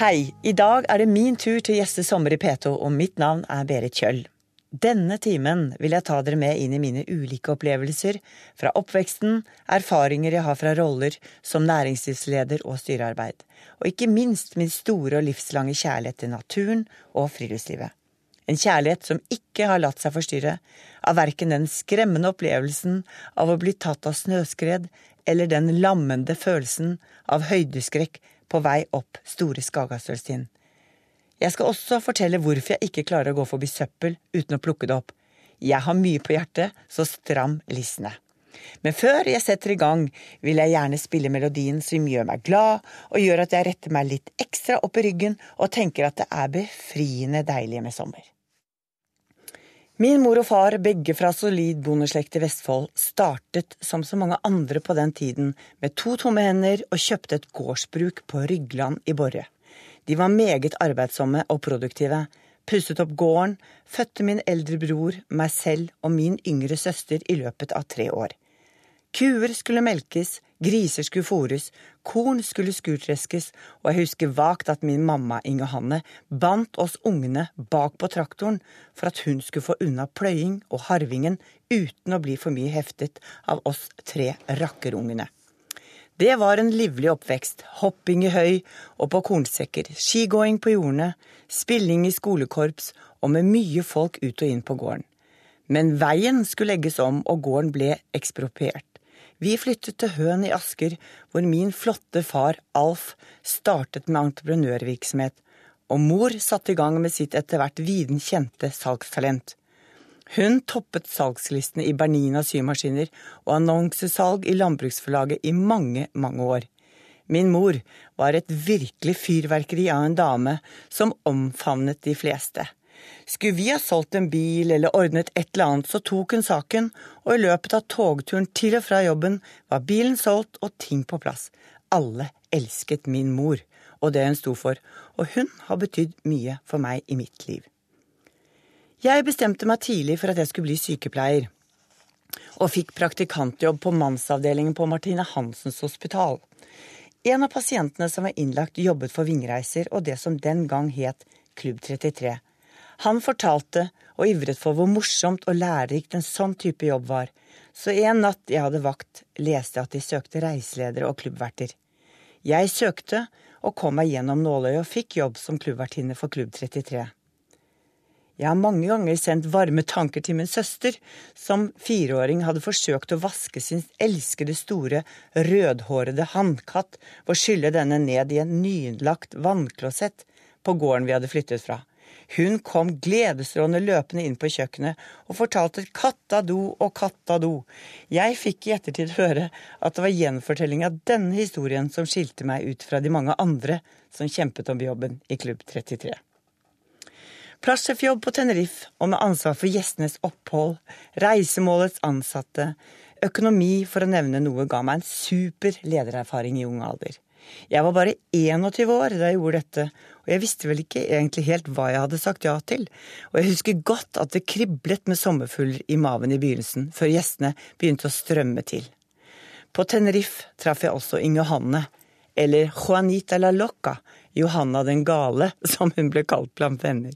Hei, i dag er det min tur til å gjeste Sommer i P2, og mitt navn er Berit Kjøll. Denne timen vil jeg ta dere med inn i mine ulike opplevelser fra oppveksten, erfaringer jeg har fra roller som næringslivsleder og styrearbeid, og ikke minst min store og livslange kjærlighet til naturen og friluftslivet. En kjærlighet som ikke har latt seg forstyrre av verken den skremmende opplevelsen av å bli tatt av snøskred, eller den lammende følelsen av høydeskrekk på vei opp Store Skagastølstind. Jeg skal også fortelle hvorfor jeg ikke klarer å gå forbi søppel uten å plukke det opp. Jeg har mye på hjertet, så stram lissene. Men før jeg setter i gang, vil jeg gjerne spille melodien som gjør meg glad, og gjør at jeg retter meg litt ekstra opp i ryggen og tenker at det er befriende deilig med sommer. Min mor og far, begge fra solid bondeslekt i Vestfold, startet som så mange andre på den tiden med to tomme hender og kjøpte et gårdsbruk på Rygland i Borre. De var meget arbeidsomme og produktive, pusset opp gården, fødte min eldre bror, meg selv og min yngre søster i løpet av tre år. Kuer skulle melkes, griser skulle fôres, korn skulle skurtreskes, og jeg husker vagt at min mamma Inge Hanne bandt oss ungene bak på traktoren for at hun skulle få unna pløying og harvingen uten å bli for mye heftet av oss tre rakkerungene. Det var en livlig oppvekst, hopping i høy og på kornsekker, skigåing på jordene, spilling i skolekorps og med mye folk ut og inn på gården. Men veien skulle legges om, og gården ble ekspropriert. Vi flyttet til Høen i Asker, hvor min flotte far Alf startet med entreprenørvirksomhet, og mor satte i gang med sitt etter hvert viden kjente salgstalent. Hun toppet salgslistene i Bernina symaskiner og annonsesalg i Landbruksforlaget i mange, mange år. Min mor var et virkelig fyrverkeri av en dame som omfavnet de fleste. Skulle vi ha solgt en bil eller ordnet et eller annet, så tok hun saken, og i løpet av togturen til og fra jobben var bilen solgt og ting på plass. Alle elsket min mor og det hun sto for, og hun har betydd mye for meg i mitt liv. Jeg bestemte meg tidlig for at jeg skulle bli sykepleier, og fikk praktikantjobb på mannsavdelingen på Martine Hansens hospital. En av pasientene som var innlagt, jobbet for Vingreiser og det som den gang het Klubb 33. Han fortalte og ivret for hvor morsomt og lærerikt en sånn type jobb var, så en natt jeg hadde vakt, leste jeg at de søkte reiseledere og klubbverter. Jeg søkte og kom meg gjennom nåløyet og fikk jobb som klubbvertinne for Klubb 33. Jeg har mange ganger sendt varme tanker til min søster, som fireåring hadde forsøkt å vaske sin elskede store, rødhårede hannkatt å skylle denne ned i en nylagt vannklosett på gården vi hadde flyttet fra. Hun kom gledesstrålende løpende inn på kjøkkenet og fortalte katta do og katta do. Jeg fikk i ettertid høre at det var gjenfortelling av denne historien som skilte meg ut fra de mange andre som kjempet om jobben i Klubb 33. Plassjefjobb på Tenerife og med ansvar for gjestenes opphold, reisemålets ansatte, økonomi for å nevne noe, ga meg en super ledererfaring i ung alder. Jeg var bare 21 år da jeg gjorde dette, og jeg visste vel ikke egentlig helt hva jeg hadde sagt ja til, og jeg husker godt at det kriblet med sommerfugler i maven i begynnelsen, før gjestene begynte å strømme til. På Tenerife traff jeg også Inge Hanne, eller Juanita la Loca, Johanna den gale, som hun ble kalt blant venner.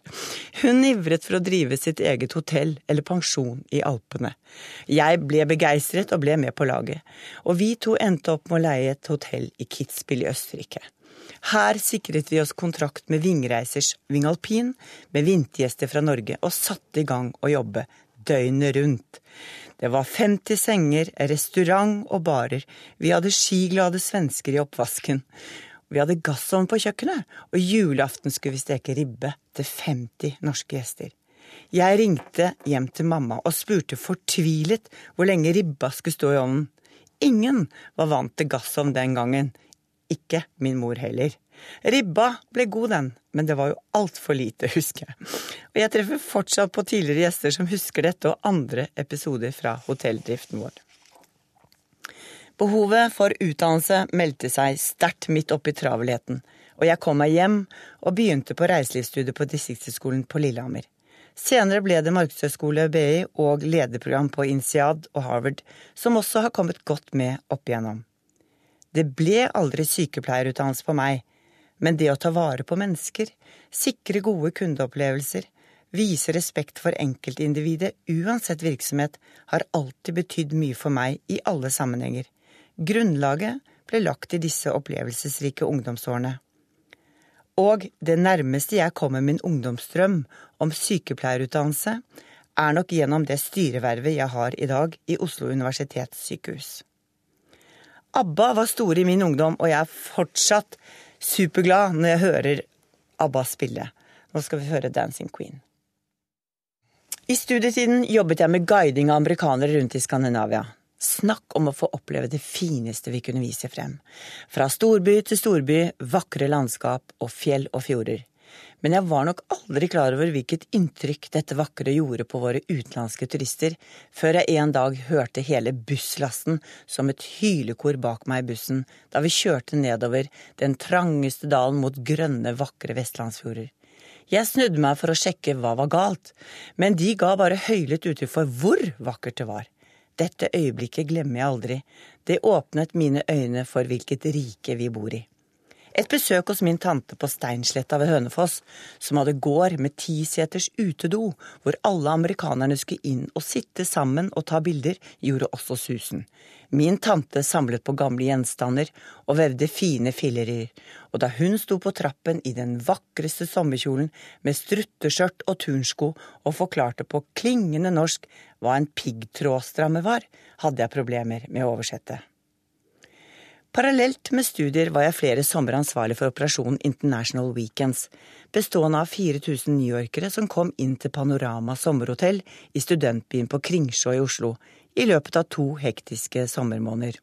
Hun ivret for å drive sitt eget hotell eller pensjon i Alpene. Jeg ble begeistret og ble med på laget, og vi to endte opp med å leie et hotell i Kitzbühel i Østerrike. Her sikret vi oss kontrakt med Vingreisers Vingalpin med vintergjester fra Norge, og satte i gang å jobbe døgnet rundt. Det var 50 senger, restaurant og barer, vi hadde skiglade svensker i oppvasken. Vi hadde gassovn på kjøkkenet, og julaften skulle vi steke ribbe til 50 norske gjester. Jeg ringte hjem til mamma og spurte fortvilet hvor lenge ribba skulle stå i ovnen. Ingen var vant til gassovn den gangen. Ikke min mor heller. Ribba ble god, den, men det var jo altfor lite, husker jeg. Og jeg treffer fortsatt på tidligere gjester som husker dette og andre episoder fra hotelldriften vår. Behovet for utdannelse meldte seg sterkt midt oppi travelheten, og jeg kom meg hjem og begynte på reiselivsstudiet på Distriktshøgskolen på Lillehammer. Senere ble det markedshøyskole BI og lederprogram på INSEAD og Harvard, som også har kommet godt med opp igjennom. Det ble aldri sykepleierutdannelse på meg, men det å ta vare på mennesker, sikre gode kundeopplevelser, vise respekt for enkeltindividet uansett virksomhet, har alltid betydd mye for meg i alle sammenhenger. Grunnlaget ble lagt i disse opplevelsesrike ungdomsårene. Og det nærmeste jeg kommer min ungdomsdrøm om sykepleierutdannelse, er nok gjennom det styrevervet jeg har i dag i Oslo universitetssykehus. ABBA var store i min ungdom, og jeg er fortsatt superglad når jeg hører ABBA spille. Nå skal vi høre Dancing Queen. I studietiden jobbet jeg med guiding av amerikanere rundt i Skandinavia. Snakk om å få oppleve det fineste vi kunne vise frem. Fra storby til storby, vakre landskap og fjell og fjorder men jeg var nok aldri klar over hvilket inntrykk dette vakre gjorde på våre utenlandske turister, før jeg en dag hørte hele busslasten som et hylekor bak meg i bussen da vi kjørte nedover den trangeste dalen mot grønne, vakre vestlandsfjorder. Jeg snudde meg for å sjekke hva var galt, men de ga bare høylytt uttrykk for hvor vakkert det var. Dette øyeblikket glemmer jeg aldri, det åpnet mine øyne for hvilket rike vi bor i. Et besøk hos min tante på Steinsletta ved Hønefoss, som hadde gård med tiseters utedo, hvor alle amerikanerne skulle inn og sitte sammen og ta bilder, gjorde også susen. Min tante samlet på gamle gjenstander og vevde fine fillerier, og da hun sto på trappen i den vakreste sommerkjolen med strutteskjørt og turnsko og forklarte på klingende norsk hva en piggtrådstramme var, hadde jeg problemer med å oversette. Parallelt med studier var jeg flere somre ansvarlig for operasjonen International Weekends, bestående av 4000 newyorkere som kom inn til Panorama sommerhotell i studentbyen på Kringsjå i Oslo i løpet av to hektiske sommermåneder.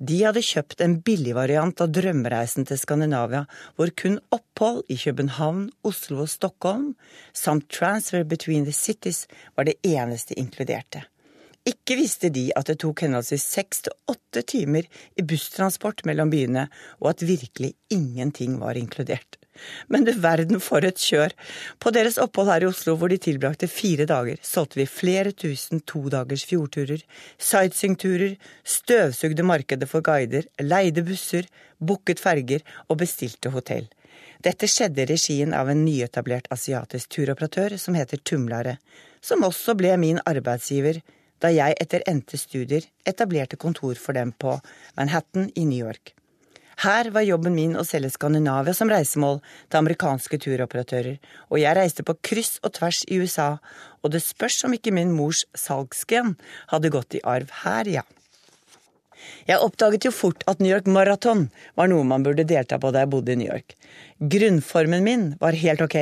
De hadde kjøpt en billigvariant av drømmereisen til Skandinavia, hvor kun opphold i København, Oslo og Stockholm samt transfer between the cities var det eneste inkluderte. Ikke visste de at det tok henholdsvis seks til åtte timer i busstransport mellom byene, og at virkelig ingenting var inkludert. Men du verden for et kjør! På deres opphold her i Oslo, hvor de tilbrakte fire dager, solgte vi flere tusen todagers fjordturer, sightseeingturer, støvsugde markedet for guider, leide busser, booket ferger og bestilte hotell. Dette skjedde i regien av en nyetablert asiatisk turoperatør som heter Tumlare, som også ble min arbeidsgiver da jeg etter endte studier etablerte kontor for dem på Manhattan i New York. Her var jobben min å selge Skandinavia som reisemål til amerikanske turoperatører, og jeg reiste på kryss og tvers i USA, og det spørs om ikke min mors salgsgen hadde gått i arv her, ja. Jeg oppdaget jo fort at New York Marathon var noe man burde delta på da jeg bodde i New York. Grunnformen min var helt ok,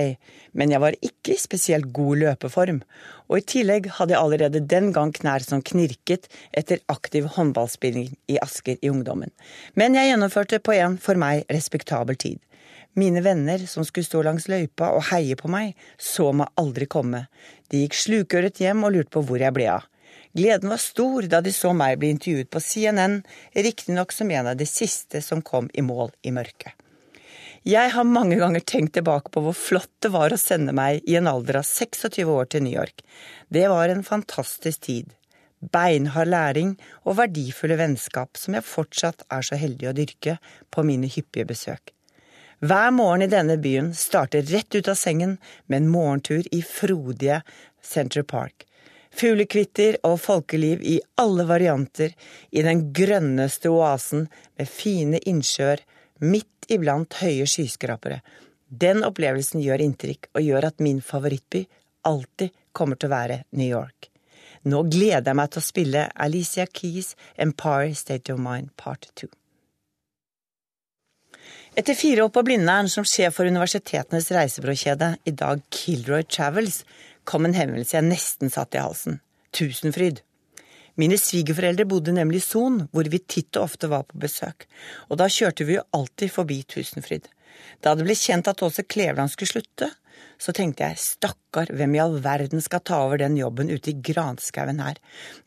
men jeg var ikke i spesielt god løpeform, og i tillegg hadde jeg allerede den gang knær som knirket etter aktiv håndballspilling i Asker i ungdommen. Men jeg gjennomførte på en for meg respektabel tid. Mine venner som skulle stå langs løypa og heie på meg, så meg aldri komme. De gikk slukøret hjem og lurte på hvor jeg ble av. Gleden var stor da de så meg bli intervjuet på CNN, riktignok som en av de siste som kom i mål i mørket. Jeg har mange ganger tenkt tilbake på hvor flott det var å sende meg i en alder av 26 år til New York. Det var en fantastisk tid. Beinhard læring og verdifulle vennskap som jeg fortsatt er så heldig å dyrke på mine hyppige besøk. Hver morgen i denne byen starter rett ut av sengen med en morgentur i frodige Central Park. Fuglekvitter og folkeliv i alle varianter i den grønneste oasen med fine innsjøer midt iblant høye skyskrapere. Den opplevelsen gjør inntrykk og gjør at min favorittby alltid kommer til å være New York. Nå gleder jeg meg til å spille Alicia Keys' Empire State of Mind Part 2. Etter fire år på Blindern som sjef for universitetenes reisebyråkjede, i dag Kilroy Travels, kom en hemmelse jeg nesten satt i halsen. Tusenfryd. Mine svigerforeldre bodde nemlig i Son, hvor vi titt og ofte var på besøk, og da kjørte vi jo alltid forbi Tusenfryd. Da det ble kjent at Åse Kleveland skulle slutte, så tenkte jeg stakkar, hvem i all verden skal ta over den jobben ute i granskauen her.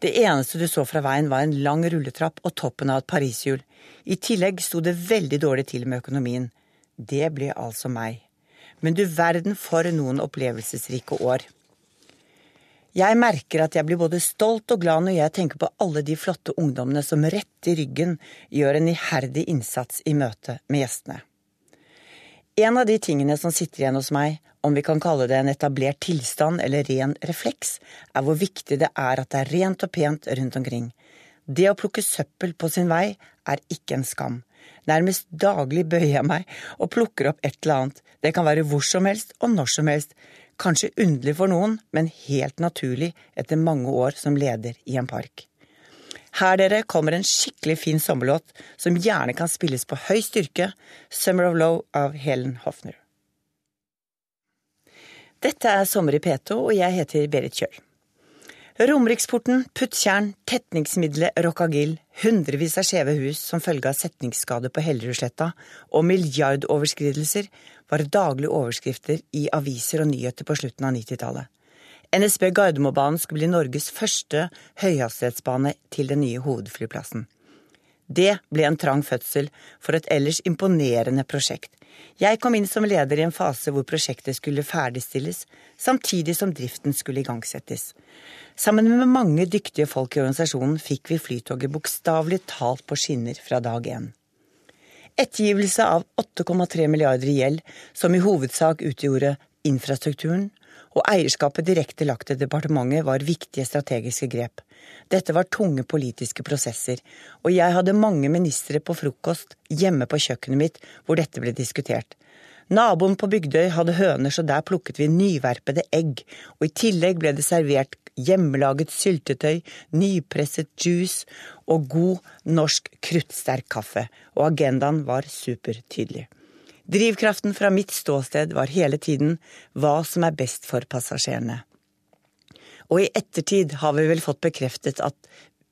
Det eneste du så fra veien var en lang rulletrapp og toppen av et pariserhjul. I tillegg sto det veldig dårlig til med økonomien. Det ble altså meg. Men du verden for noen opplevelsesrike år. Jeg merker at jeg blir både stolt og glad når jeg tenker på alle de flotte ungdommene som rett i ryggen gjør en iherdig innsats i møte med gjestene. En av de tingene som sitter igjen hos meg, om vi kan kalle det en etablert tilstand eller ren refleks, er hvor viktig det er at det er rent og pent rundt omkring. Det å plukke søppel på sin vei er ikke en skam. Nærmest daglig bøyer jeg meg og plukker opp et eller annet. Det kan være hvor som helst og når som helst. Kanskje underlig for noen, men helt naturlig etter mange år som leder i en park. Her dere kommer en skikkelig fin sommerlåt som gjerne kan spilles på høy styrke, Summer of Low av Helen Hofner. Dette er Sommer i P2, og jeg heter Berit Kjøll. Romeriksporten, Puttjern, tetningsmiddelet Rockagill, hundrevis av skjeve hus som følge av setningsskade på Hellerudsletta og milliardoverskridelser var daglige overskrifter i aviser og nyheter på slutten av 90-tallet. NSB Gardermobanen skulle bli Norges første høyhastighetsbane til den nye hovedflyplassen. Det ble en trang fødsel for et ellers imponerende prosjekt. Jeg kom inn som leder i en fase hvor prosjektet skulle ferdigstilles, samtidig som driften skulle igangsettes. Sammen med mange dyktige folk i organisasjonen fikk vi Flytoget bokstavelig talt på skinner fra dag én. Ettergivelse av 8,3 milliarder i gjeld, som i hovedsak utgjorde infrastrukturen, og eierskapet direkte lagt til departementet var viktige strategiske grep. Dette var tunge politiske prosesser, og jeg hadde mange ministre på frokost hjemme på kjøkkenet mitt hvor dette ble diskutert. Naboen på Bygdøy hadde høner, så der plukket vi nyverpede egg, og i tillegg ble det servert hjemmelaget syltetøy, nypresset juice og god norsk kruttsterk kaffe, og agendaen var supertydelig. Drivkraften fra mitt ståsted var hele tiden hva som er best for passasjerene. Og i ettertid har vi vel fått bekreftet at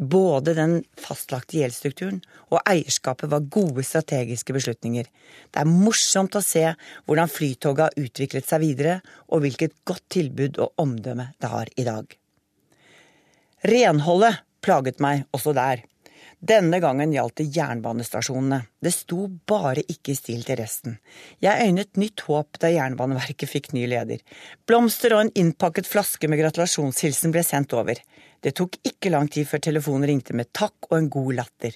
både den fastlagte gjeldsstrukturen og eierskapet var gode strategiske beslutninger. Det er morsomt å se hvordan Flytoget har utviklet seg videre, og hvilket godt tilbud og omdømme det har i dag. Renholdet plaget meg også der. Denne gangen gjaldt det jernbanestasjonene. Det sto bare ikke i stil til resten. Jeg øynet nytt håp da Jernbaneverket fikk ny leder. Blomster og en innpakket flaske med gratulasjonshilsen ble sendt over. Det tok ikke lang tid før telefonen ringte med takk og en god latter.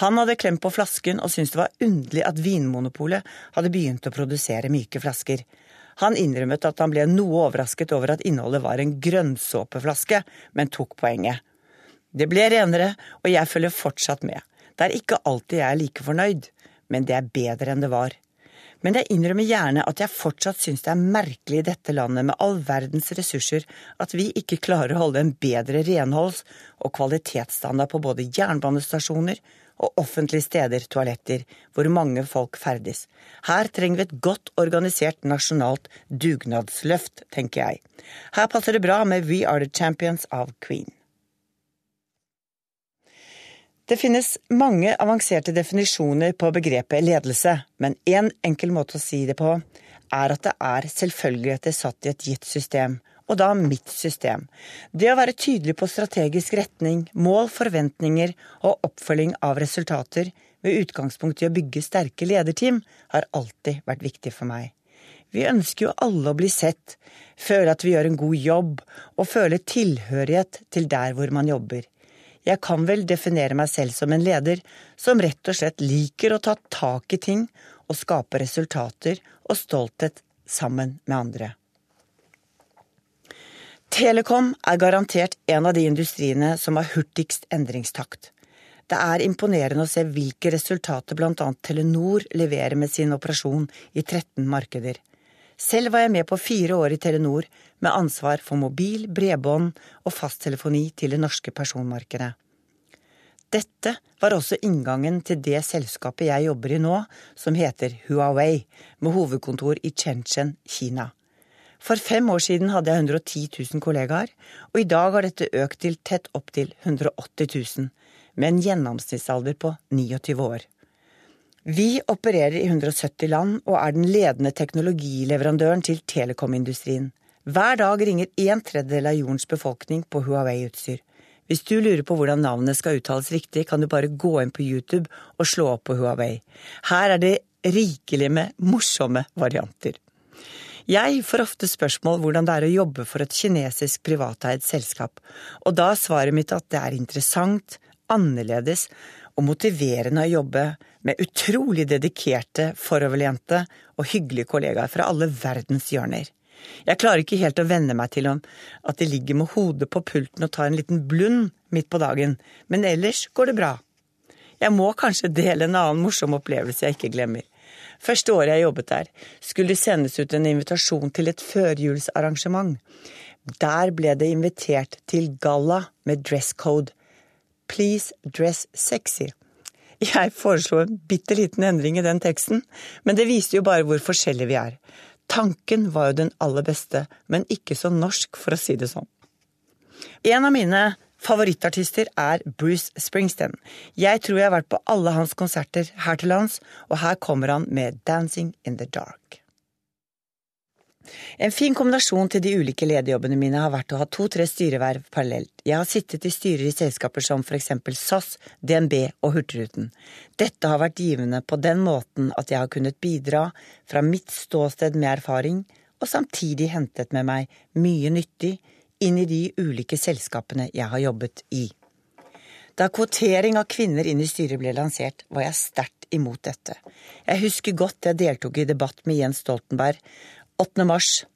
Han hadde klemt på flasken og syntes det var underlig at Vinmonopolet hadde begynt å produsere myke flasker. Han innrømmet at han ble noe overrasket over at innholdet var en grønnsåpeflaske, men tok poenget. Det ble renere, og jeg følger fortsatt med. Det er ikke alltid jeg er like fornøyd, men det er bedre enn det var. Men jeg innrømmer gjerne at jeg fortsatt syns det er merkelig i dette landet med all verdens ressurser at vi ikke klarer å holde en bedre renholds- og kvalitetsstandard på både jernbanestasjoner og offentlige steder, toaletter, hvor mange folk ferdes. Her trenger vi et godt organisert nasjonalt dugnadsløft, tenker jeg. Her passer det bra med We Are The Champions av Queen. Det finnes mange avanserte definisjoner på begrepet ledelse, men én en enkel måte å si det på er at det er selvfølgeligheter satt i et gitt system, og da mitt system. Det å være tydelig på strategisk retning, mål, forventninger og oppfølging av resultater med utgangspunkt i å bygge sterke lederteam har alltid vært viktig for meg. Vi ønsker jo alle å bli sett, føle at vi gjør en god jobb, og føle tilhørighet til der hvor man jobber. Jeg kan vel definere meg selv som en leder som rett og slett liker å ta tak i ting og skape resultater og stolthet sammen med andre. Telekom er garantert en av de industriene som har hurtigst endringstakt. Det er imponerende å se hvilke resultater bl.a. Telenor leverer med sin operasjon i 13 markeder. Selv var jeg med på fire år i Telenor med ansvar for mobil, bredbånd og fasttelefoni til det norske personmarkedet. Dette var også inngangen til det selskapet jeg jobber i nå, som heter Huawei, med hovedkontor i Shenzhen, Kina. For fem år siden hadde jeg 110 000 kollegaer, og i dag har dette økt til tett opp til 180 000, med en gjennomsnittsalder på 29 år. Vi opererer i 170 land og er den ledende teknologileverandøren til telekomindustrien. Hver dag ringer en tredjedel av jordens befolkning på Huawei-utstyr. Hvis du lurer på hvordan navnet skal uttales riktig, kan du bare gå inn på YouTube og slå opp på Huawei. Her er det rikelig med morsomme varianter. Jeg får ofte spørsmål hvordan det er å jobbe for et kinesisk privateid selskap, og da er svaret mitt at det er interessant, annerledes og motiverende å jobbe med utrolig dedikerte, foroverlente og hyggelige kollegaer fra alle verdens hjørner. Jeg klarer ikke helt å venne meg til om at de ligger med hodet på pulten og tar en liten blund midt på dagen, men ellers går det bra. Jeg må kanskje dele en annen morsom opplevelse jeg ikke glemmer. Første året jeg jobbet der, skulle det sendes ut en invitasjon til et førjulsarrangement. Der ble det invitert til galla med dress code. Please dress sexy. Jeg foreslo en bitte liten endring i den teksten, men det viste jo bare hvor forskjellige vi er. Tanken var jo den aller beste, men ikke så norsk, for å si det sånn. En av mine favorittartister er Bruce Springsteen. Jeg tror jeg har vært på alle hans konserter her til lands, og her kommer han med Dancing in the Dark. En fin kombinasjon til de ulike lederjobbene mine har vært å ha to-tre styreverv parallelt. Jeg har sittet i styrer i selskaper som for eksempel SAS, DNB og Hurtigruten. Dette har vært givende på den måten at jeg har kunnet bidra fra mitt ståsted med erfaring, og samtidig hentet med meg mye nyttig inn i de ulike selskapene jeg har jobbet i. Da kvotering av kvinner inn i styret ble lansert, var jeg sterkt imot dette. Jeg husker godt jeg deltok i debatt med Jens Stoltenberg 8. mars,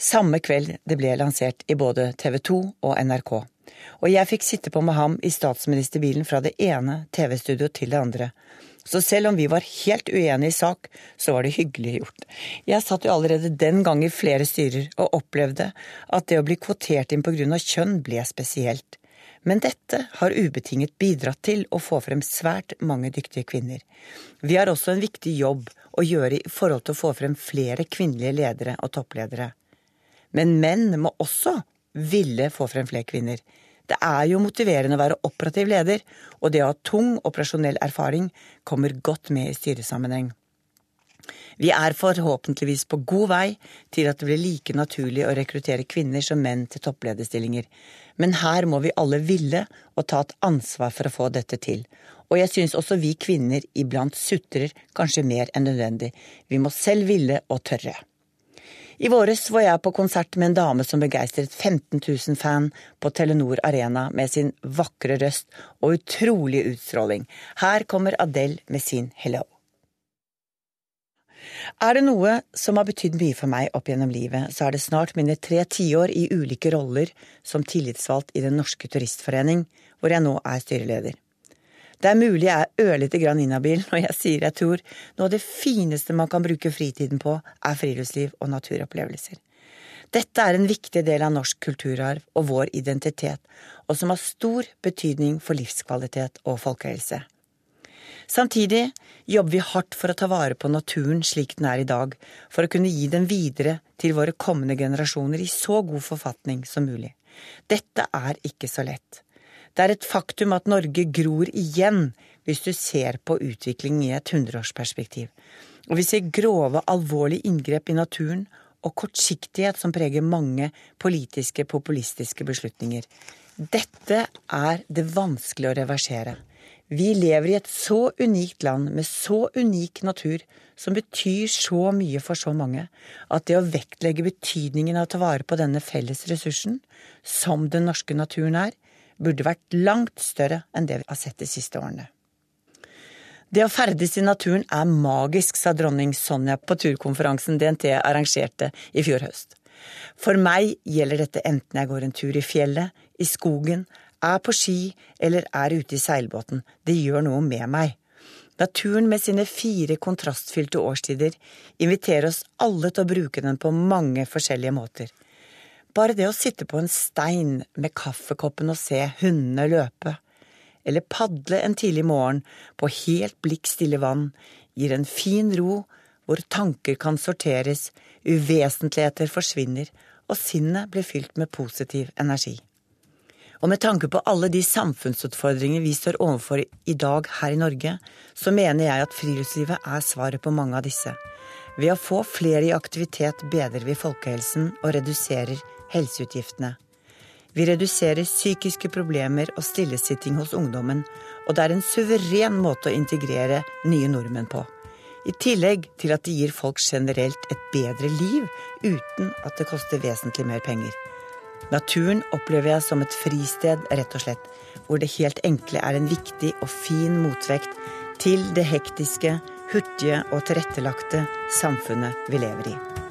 samme kveld det ble lansert i både TV 2 og NRK. Og jeg fikk sitte på med ham i statsministerbilen fra det ene TV-studioet til det andre. Så selv om vi var helt uenige i sak, så var det hyggelig gjort. Jeg satt jo allerede den gang i flere styrer og opplevde at det å bli kvotert inn på grunn av kjønn ble spesielt. Men dette har ubetinget bidratt til å få frem svært mange dyktige kvinner. Vi har også en viktig jobb å gjøre i forhold til å få frem flere kvinnelige ledere og toppledere. Men menn må også ville få frem flere kvinner. Det er jo motiverende å være operativ leder, og det å ha tung operasjonell erfaring kommer godt med i styresammenheng. Vi er forhåpentligvis på god vei til at det blir like naturlig å rekruttere kvinner som menn til topplederstillinger, men her må vi alle ville og ta et ansvar for å få dette til, og jeg synes også vi kvinner iblant sutrer kanskje mer enn nødvendig. Vi må selv ville og tørre. I våres var jeg på konsert med en dame som begeistret 15 000 fan på Telenor Arena med sin vakre røst og utrolige utstråling. Her kommer Adele med sin Hello. Er det noe som har betydd mye for meg opp gjennom livet, så er det snart mine tre tiår i ulike roller som tillitsvalgt i Den norske turistforening, hvor jeg nå er styreleder. Det er mulig jeg er ørlite grann inhabil når jeg sier jeg tror noe av det fineste man kan bruke fritiden på, er friluftsliv og naturopplevelser. Dette er en viktig del av norsk kulturarv og vår identitet, og som har stor betydning for livskvalitet og folkehelse. Samtidig jobber vi hardt for å ta vare på naturen slik den er i dag, for å kunne gi den videre til våre kommende generasjoner i så god forfatning som mulig. Dette er ikke så lett. Det er et faktum at Norge gror igjen hvis du ser på utviklingen i et hundreårsperspektiv. Og vi ser grove, alvorlige inngrep i naturen og kortsiktighet som preger mange politiske, populistiske beslutninger. Dette er det vanskelig å reversere. Vi lever i et så unikt land med så unik natur som betyr så mye for så mange, at det å vektlegge betydningen av å ta vare på denne felles ressursen, som den norske naturen er, burde vært langt større enn det vi har sett de siste årene. Det å ferdes i naturen er magisk, sa dronning Sonja på turkonferansen DNT arrangerte i fjor høst. For meg gjelder dette enten jeg går en tur i fjellet, i skogen, er på ski eller er ute i seilbåten. Det gjør noe med meg. Naturen med sine fire kontrastfylte årstider inviterer oss alle til å bruke den på mange forskjellige måter. Bare det å sitte på en stein med kaffekoppen og se hundene løpe, eller padle en tidlig morgen på helt blikk stille vann, gir en fin ro hvor tanker kan sorteres, uvesentligheter forsvinner, og sinnet blir fylt med positiv energi. Og med tanke på alle de samfunnsutfordringene vi står overfor i dag her i Norge, så mener jeg at friluftslivet er svaret på mange av disse. Ved å få flere i aktivitet bedrer vi folkehelsen og reduserer helseutgiftene. Vi reduserer psykiske problemer og stillesitting hos ungdommen, og det er en suveren måte å integrere nye nordmenn på. I tillegg til at det gir folk generelt et bedre liv uten at det koster vesentlig mer penger. Naturen opplever jeg som et fristed, rett og slett. hvor det helt enkle er en viktig og fin motvekt til det hektiske, hurtige og tilrettelagte samfunnet vi lever i.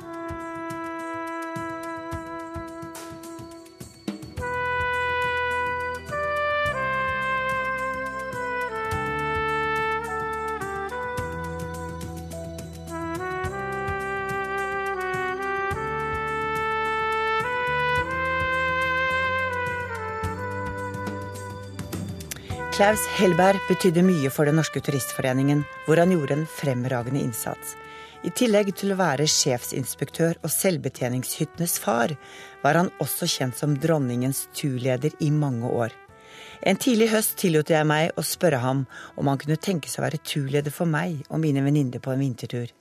Klaus Hellberg betydde mye for Den norske turistforeningen, hvor han gjorde en fremragende innsats. I tillegg til å være sjefsinspektør og selvbetjeningshyttenes far, var han også kjent som dronningens turleder i mange år. En tidlig høst tillot jeg meg å spørre ham om han kunne tenke seg å være turleder for meg og mine venninner på en vintertur.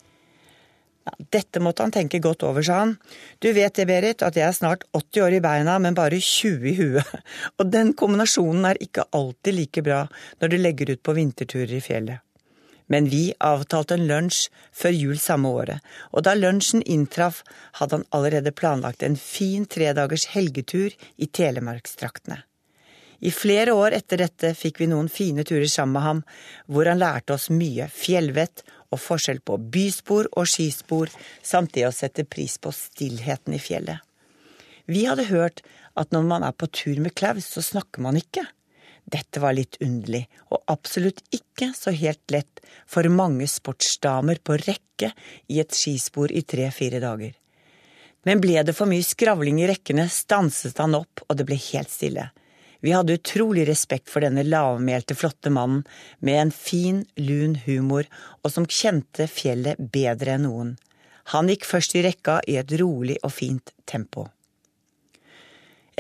Ja, dette måtte han tenke godt over, sa han. Du vet det, Berit, at jeg er snart 80 år i beina, men bare 20 i huet. Og den kombinasjonen er ikke alltid like bra når du legger ut på vinterturer i fjellet. Men vi avtalte en lunsj før jul samme året, og da lunsjen inntraff, hadde han allerede planlagt en fin tredagers helgetur i telemarkstraktene. I flere år etter dette fikk vi noen fine turer sammen med ham, hvor han lærte oss mye fjellvett og forskjell på byspor og skispor, samt det å sette pris på stillheten i fjellet. Vi hadde hørt at når man er på tur med Klaus, så snakker man ikke. Dette var litt underlig, og absolutt ikke så helt lett for mange sportsdamer på rekke i et skispor i tre–fire dager. Men ble det for mye skravling i rekkene, stanset han opp, og det ble helt stille. Vi hadde utrolig respekt for denne lavmælte, flotte mannen med en fin, lun humor, og som kjente fjellet bedre enn noen. Han gikk først i rekka i et rolig og fint tempo.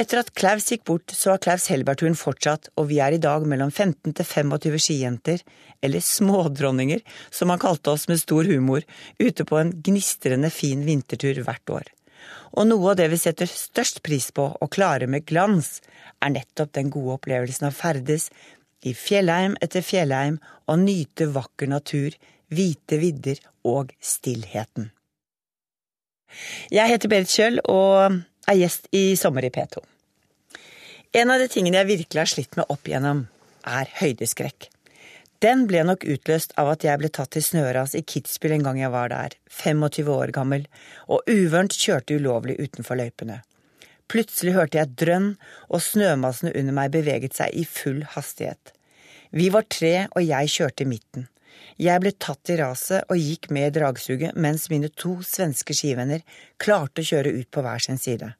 Etter at Klaus gikk bort, så har Klaus Hellberturen fortsatt, og vi er i dag mellom 15 til 25 skijenter, eller smådronninger, som han kalte oss med stor humor, ute på en gnistrende fin vintertur hvert år. Og noe av det vi setter størst pris på og klarer med glans, er nettopp den gode opplevelsen av ferdes i fjellheim etter fjellheim og nyte vakker natur, hvite vidder og stillheten. Jeg heter Berit Kjøll og er gjest i Sommer i P2. En av de tingene jeg virkelig har slitt med opp igjennom, er høydeskrekk. Den ble nok utløst av at jeg ble tatt til snøras i Kitzbühel en gang jeg var der, 25 år gammel, og uvørent kjørte ulovlig utenfor løypene. Plutselig hørte jeg drønn, og snømassene under meg beveget seg i full hastighet. Vi var tre, og jeg kjørte i midten. Jeg ble tatt i raset og gikk med i dragsuget, mens mine to svenske skivenner klarte å kjøre ut på hver sin side.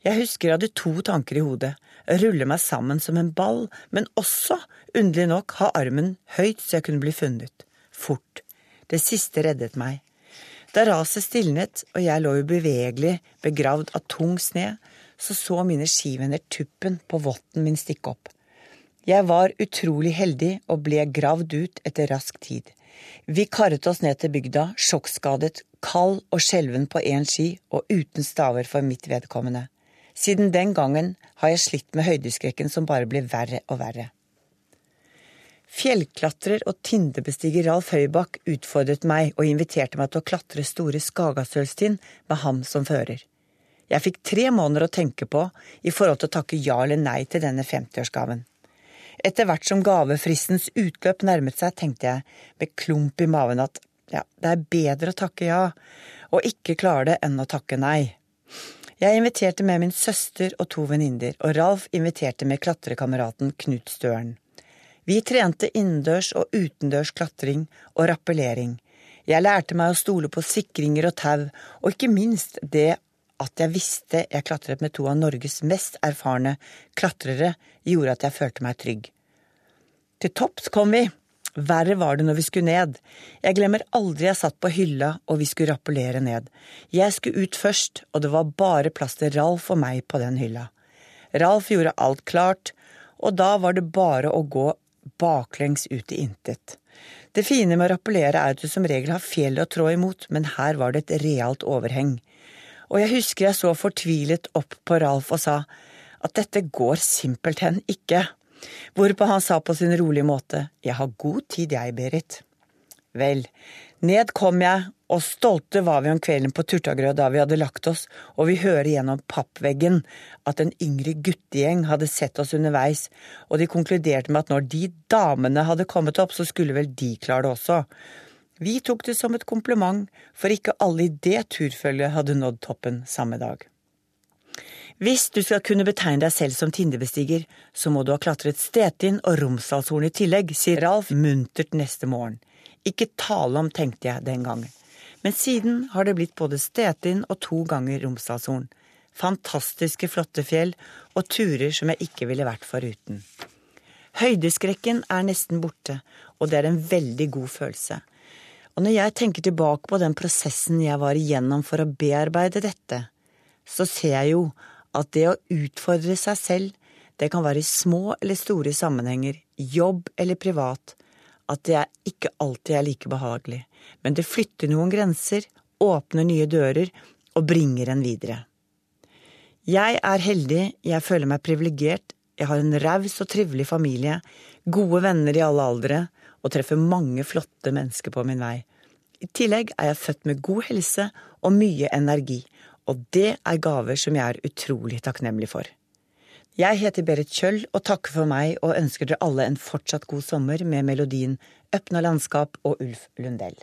Jeg husker jeg hadde to tanker i hodet, rulle meg sammen som en ball, men også, underlig nok, ha armen høyt så jeg kunne bli funnet. Fort. Det siste reddet meg. Da raset stilnet og jeg lå ubevegelig begravd av tung sne, så så mine skivenner tuppen på votten min stikke opp. Jeg var utrolig heldig og ble gravd ut etter rask tid. Vi karret oss ned til bygda, sjokkskadet, kald og skjelven på én ski og uten staver for mitt vedkommende. Siden den gangen har jeg slitt med høydeskrekken som bare blir verre og verre. Fjellklatrer og tindebestiger Ralf Høybakk utfordret meg og inviterte meg til å klatre store Skagasølstind med ham som fører. Jeg fikk tre måneder å tenke på i forhold til å takke ja eller nei til denne 50-årsgaven. Etter hvert som gavefristens utløp nærmet seg, tenkte jeg med klump i maven at ja, det er bedre å takke ja, og ikke klare det enn å takke nei. Jeg inviterte med min søster og to venninner, og Ralf inviterte med klatrekameraten Knut Støren. Vi trente innendørs og utendørs klatring og rappellering. Jeg lærte meg å stole på sikringer og tau, og ikke minst det at jeg visste jeg klatret med to av Norges mest erfarne klatrere, gjorde at jeg følte meg trygg. Til topps kom vi, Verre var det når vi skulle ned. Jeg glemmer aldri jeg satt på hylla og vi skulle rappellere ned. Jeg skulle ut først, og det var bare plass til Ralf og meg på den hylla. Ralf gjorde alt klart, og da var det bare å gå baklengs ut i intet. Det fine med å rappellere er at du som regel har fjellet å trå imot, men her var det et realt overheng. Og jeg husker jeg så fortvilet opp på Ralf og sa at dette går simpelthen ikke. Hvorpå han sa på sin rolige måte, Jeg har god tid jeg, Berit. Vel, ned kom jeg, og stolte var vi om kvelden på Turtagrø da vi hadde lagt oss, og vi hører gjennom pappveggen at en yngre guttegjeng hadde sett oss underveis, og de konkluderte med at når de damene hadde kommet opp, så skulle vel de klare det også. Vi tok det som et kompliment, for ikke alle i det turfølget hadde nådd toppen samme dag. Hvis du skal kunne betegne deg selv som Tindebestiger, så må du ha klatret Stetin og Romsdalshorn i tillegg, sier Ralf muntert neste morgen. Ikke tale om, tenkte jeg den gangen. Men siden har det blitt både Stetin og to ganger Romsdalshorn. Fantastiske, flotte fjell og turer som jeg ikke ville vært foruten. Høydeskrekken er nesten borte, og det er en veldig god følelse. Og når jeg tenker tilbake på den prosessen jeg var igjennom for å bearbeide dette, så ser jeg jo at det å utfordre seg selv, det kan være i små eller store sammenhenger, jobb eller privat, at det ikke alltid er like behagelig, men det flytter noen grenser, åpner nye dører og bringer en videre. Jeg er heldig, jeg føler meg privilegert, jeg har en raus og trivelig familie, gode venner i alle aldre og treffer mange flotte mennesker på min vei. I tillegg er jeg født med god helse og mye energi, og det er gaver som jeg er utrolig takknemlig for. Jeg heter Berit Kjøll og takker for meg og ønsker dere alle en fortsatt god sommer med melodien Øpna landskap og Ulf Lundell.